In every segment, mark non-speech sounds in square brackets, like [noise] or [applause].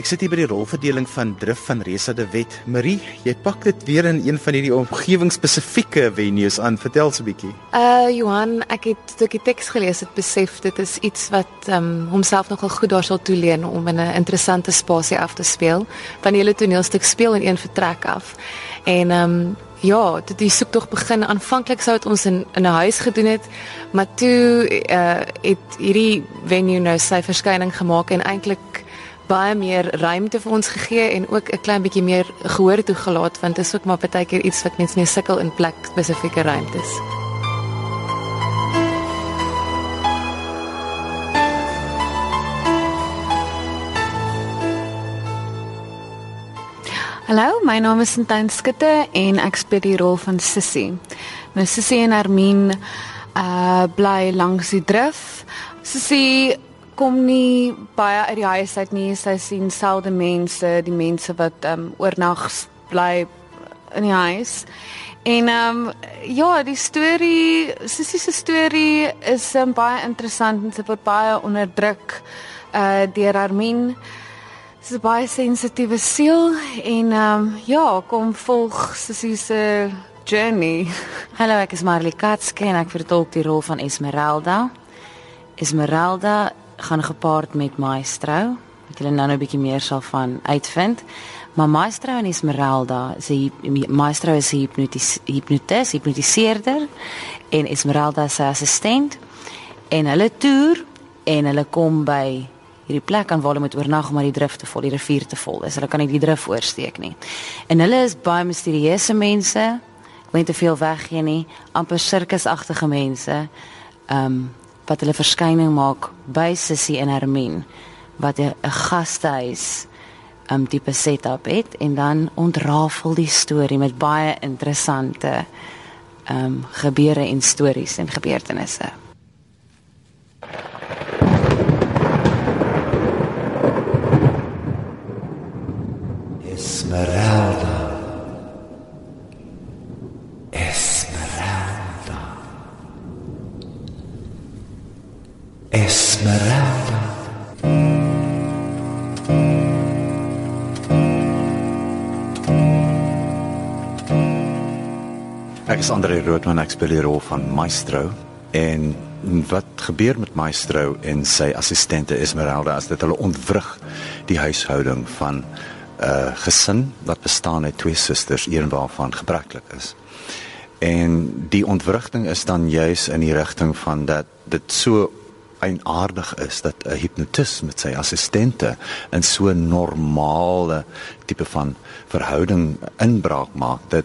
Ek sit hier by die rolverdeling van Drif van Resa de Wet. Marie, jy pak dit weer in een van hierdie omgewingsspesifieke venues aan. Vertel so 'n bietjie. Uh Johan, ek het toe ek die teks gelees het, besef dit is iets wat um homself nogal goed daar sal toeleen om in 'n interessante spasie af te speel. Van die hele toneelstuk speel in een vertrek af. En um Ja, dit die soek tog begin aanvanklik sou dit ons in in 'n huis gedoen het, maar toe uh het hierdie venue nou sy verskyning gemaak en eintlik baie meer ruimte vir ons gegee en ook 'n klein bietjie meer gehoor toegelaat want dit is ook maar baie keer iets wat mense mee sukkel in plek spesifieke ruimtes. Hallo, my naam is Sintyn Skutte en ek speel die rol van Sissy. Nou Sissy en Armin uh bly langs die drif. Sissy kom nie baie uit die huis uit nie. Sy sien selde mense, die mense wat ehm um, oornag bly in die huis. En ehm um, ja, die storie, Sissy se storie is um, baie interessant en sy word baie onderdruk uh deur Armin. Sy is 'n baie sensitiewe siel en ehm um, ja, kom volg Sissy se journey. [laughs] Hallo, ek is Marley Katske en ek vertolk die rol van Esmeralda. Esmeralda gaan gepaard met Maestro, wat julle nou nou 'n bietjie meer sal van uitvind. Maar Maestro en Esmeralda, sy Maestro is 'n hipnotis hipnotis, hipnotiseerder en Esmeralda is sy assistent en hulle toer en hulle kom by hierdie plek aan waar hulle moet oornag om maar die drif te vol, die rivier te vol is. Hulle kan nie die drif oorsteek nie. En hulle is baie misterieuse mense. Ek weet te veel weggee nie, amper sirkusagtige mense. Ehm um, wat hulle verskyning maak by Sissy en Hermine wat 'n gastehuis um tipe setup het en dan ontrafel die storie met baie interessante um gebeure en stories en gebeurtenisse. Ek is Andre Roodman, ek speel die rol van Maestro en wat gebeur met Maestro en sy assistente Esmeralda as dit hulle ontwrig die huishouding van 'n uh, gesin wat bestaan uit twee susters, een waarvan gebreklik is. En die ontwrigting is dan juis in die rigting van dat dit so eienaardig is dat 'n hipnotis met sy assistente in so 'n normale tipe van verhouding inbraak maak dat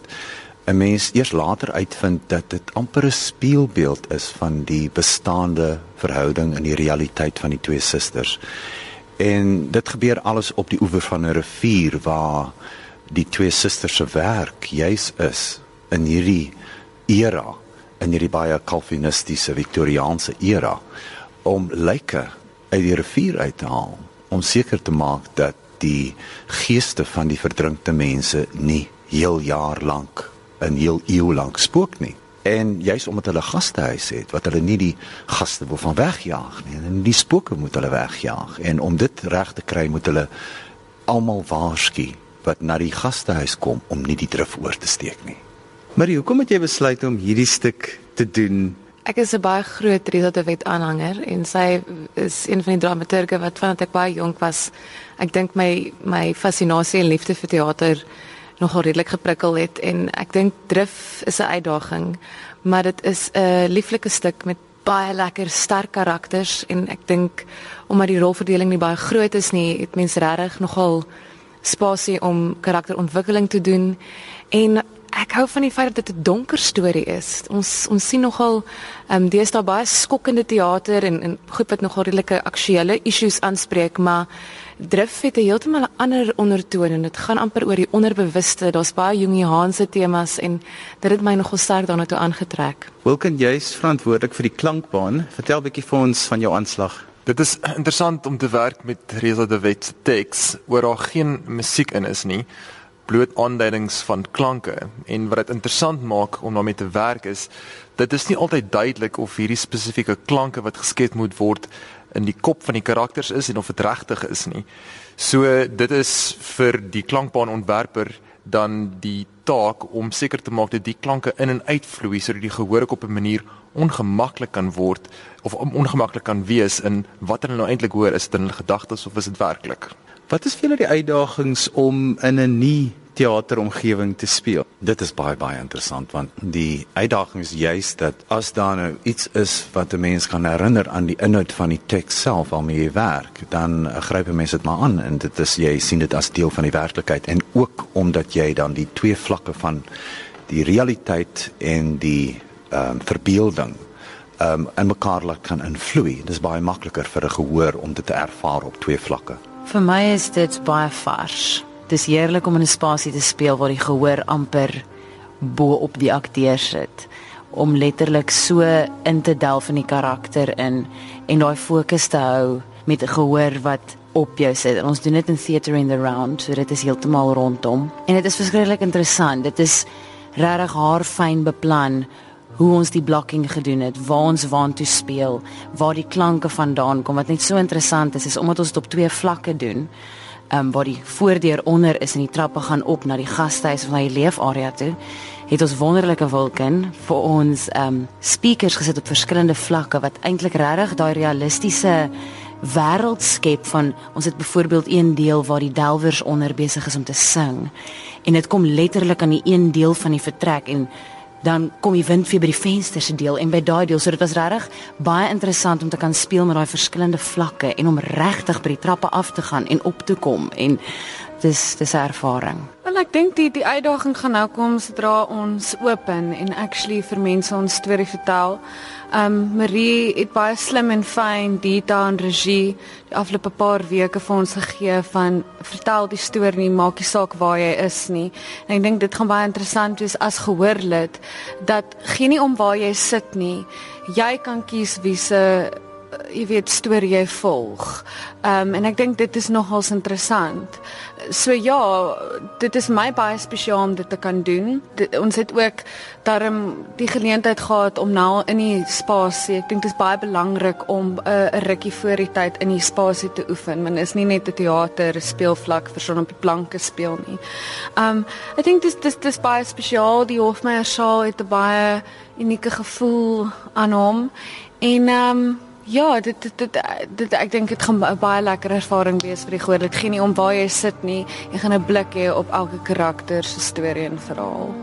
'n mens eers later uitvind dat dit amper 'n spieelbeeld is van die bestaande verhouding in die realiteit van die twee susters. En dit gebeur alles op die oewer van 'n rivier waar die twee susters se werk juis is in hierdie era in hierdie baie kalvinistiese viktoriaanse era om lyke uit die rivier uit te haal om seker te maak dat die geeste van die verdrinkte mense nie heel jaar lank 'n heel eeu lank spook nie en juis omdat hulle gastehuis het wat hulle nie die gaste wil van wegjaag nie en die spooke moet hulle wegjaag en om dit reg te kry moet hulle almal waarsku wat na die gastehuis kom om nie die drif oor te steek nie. Maar hoekom het jy besluit om hierdie stuk te doen Ek is 'n baie groot Rita de Wet aanhanger en sy is een van die dramaturge wat vandat ek baie jonk was, ek dink my my fascinasie en liefde vir teater nogal redelik geprikkel het en ek dink Drif is 'n uitdaging, maar dit is 'n lieflike stuk met baie lekker sterk karakters en ek dink omdat die rolverdeling nie baie groot is nie, het mense regtig nogal spasie om karakterontwikkeling te doen en ek hou van die feit dat dit 'n donker storie is. Ons ons sien nogal ehm um, deesdae baie skokkende teater en en goed wat nogal redelike aktuelle issues aanspreek, maar Drif het 'n heeltemal 'n ander ondertoon en dit gaan amper oor die onderbewuste. Daar's baie Jungiaanse temas en dit het my nogal sterk daarna toe aangetrek. Wilken jy's verantwoordelik vir die klankbaan. Vertel 'n bietjie vir ons van jou aanslag. Dit is interessant om te werk met Reza de Wet se teks waar daar geen musiek in is nie bloot aanduidings van klanke en wat dit interessant maak om daarmee te werk is dit is nie altyd duidelik of hierdie spesifieke klanke wat geskep moet word in die kop van die karakters is en of dit regtig is nie. So dit is vir die klankbaanontwerper dan die taak om seker te maak dat die klanke in en uitvloei sodat die gehoor op 'n manier ongemaklik kan word of ongemaklik kan wees in wat hulle nou eintlik hoor is dit in hulle gedagtes of is dit werklik. Wat is vir julle die uitdagings om in 'n nie teateromgewing te speel? Dit is baie baie interessant want die uitdaging is juis dat as daar nou iets is wat 'n mens kan herinner aan die inhoud van die teks self waarmee jy werk, dan uh, gryp 'n mens dit maar aan en dit is jy sien dit as deel van die werklikheid en ook omdat jy dan die twee vlakke van die realiteit en die ehm um, verbeelding ehm um, in mekaar laat kan invloei. Dit is baie makliker vir 'n gehoor om dit te ervaar op twee vlakke. Vir my is dit baie vars. Dis heerlik om in 'n spasie te speel waar die gehoor amper bo op die akteur sit om letterlik so in te delf in die karakter in en daai fokus te hou met 'n gehoor wat op jou sit. En ons doen dit in theater in the round, so dit is heeltemal rondom. En dit is verskriklik interessant. Dit is regtig haar fyn beplan hoe ons die blocking gedoen het, waar ons waantoe speel, waar die klanke vandaan kom. Wat net so interessant is, is omdat ons dit op twee vlakke doen. Ehm um, waar die voordeur onder is en die trappe gaan op na die gastehuis of na die leefarea toe, het ons wonderlike wolken vir ons ehm um, speakers gesit op verskillende vlakke wat eintlik regtig daai realistiese wêreld skep van ons het byvoorbeeld een deel waar die delwers onder besig is om te sing en dit kom letterlik aan die een deel van die vertrek en dan kom die wind vir by die venster se deel en by daai deel. So dit was regtig baie interessant om te kan speel met daai verskillende vlakke en om regtig by die trappe af te gaan en op te kom. En dis dis 'n ervaring. Wel ek dink die die uitdaging gaan nou kom sodra ons open en actually vir mense ons storie vertel. Um Marie het baie slim en fyn detail en regie die afgelope paar weke vir ons gegee van vertel die storie nie maak nie saak waar jy is nie. En ek dink dit gaan baie interessant wees as gehoorlid dat geen nie om waar jy sit nie. Jy kan kies wie se jy weet storie jy volg. Ehm um, en ek dink dit is nogals interessant. So ja, dit is my baie spesiaal om dit te kan doen. Dit, ons het ook daarom die geleentheid gehad om nou in die spasie. Ek dink dit is baie belangrik om 'n uh, rukkie voor die tyd in die spasie te oefen. Men is nie net 'n teater speelvlak vir son op die planke speel nie. Ehm um, ek dink dit dis dis baie spesiaal. Die Hofmeyer saal het 'n baie unieke gevoel aan hom. En ehm um, Ja, dit dit dit, dit ek dink dit gaan 'n baie lekker ervaring wees vir die gehoor. Dit gee nie om waar jy sit nie. Jy gaan 'n blik hê op elke karakter se storie en verhaal.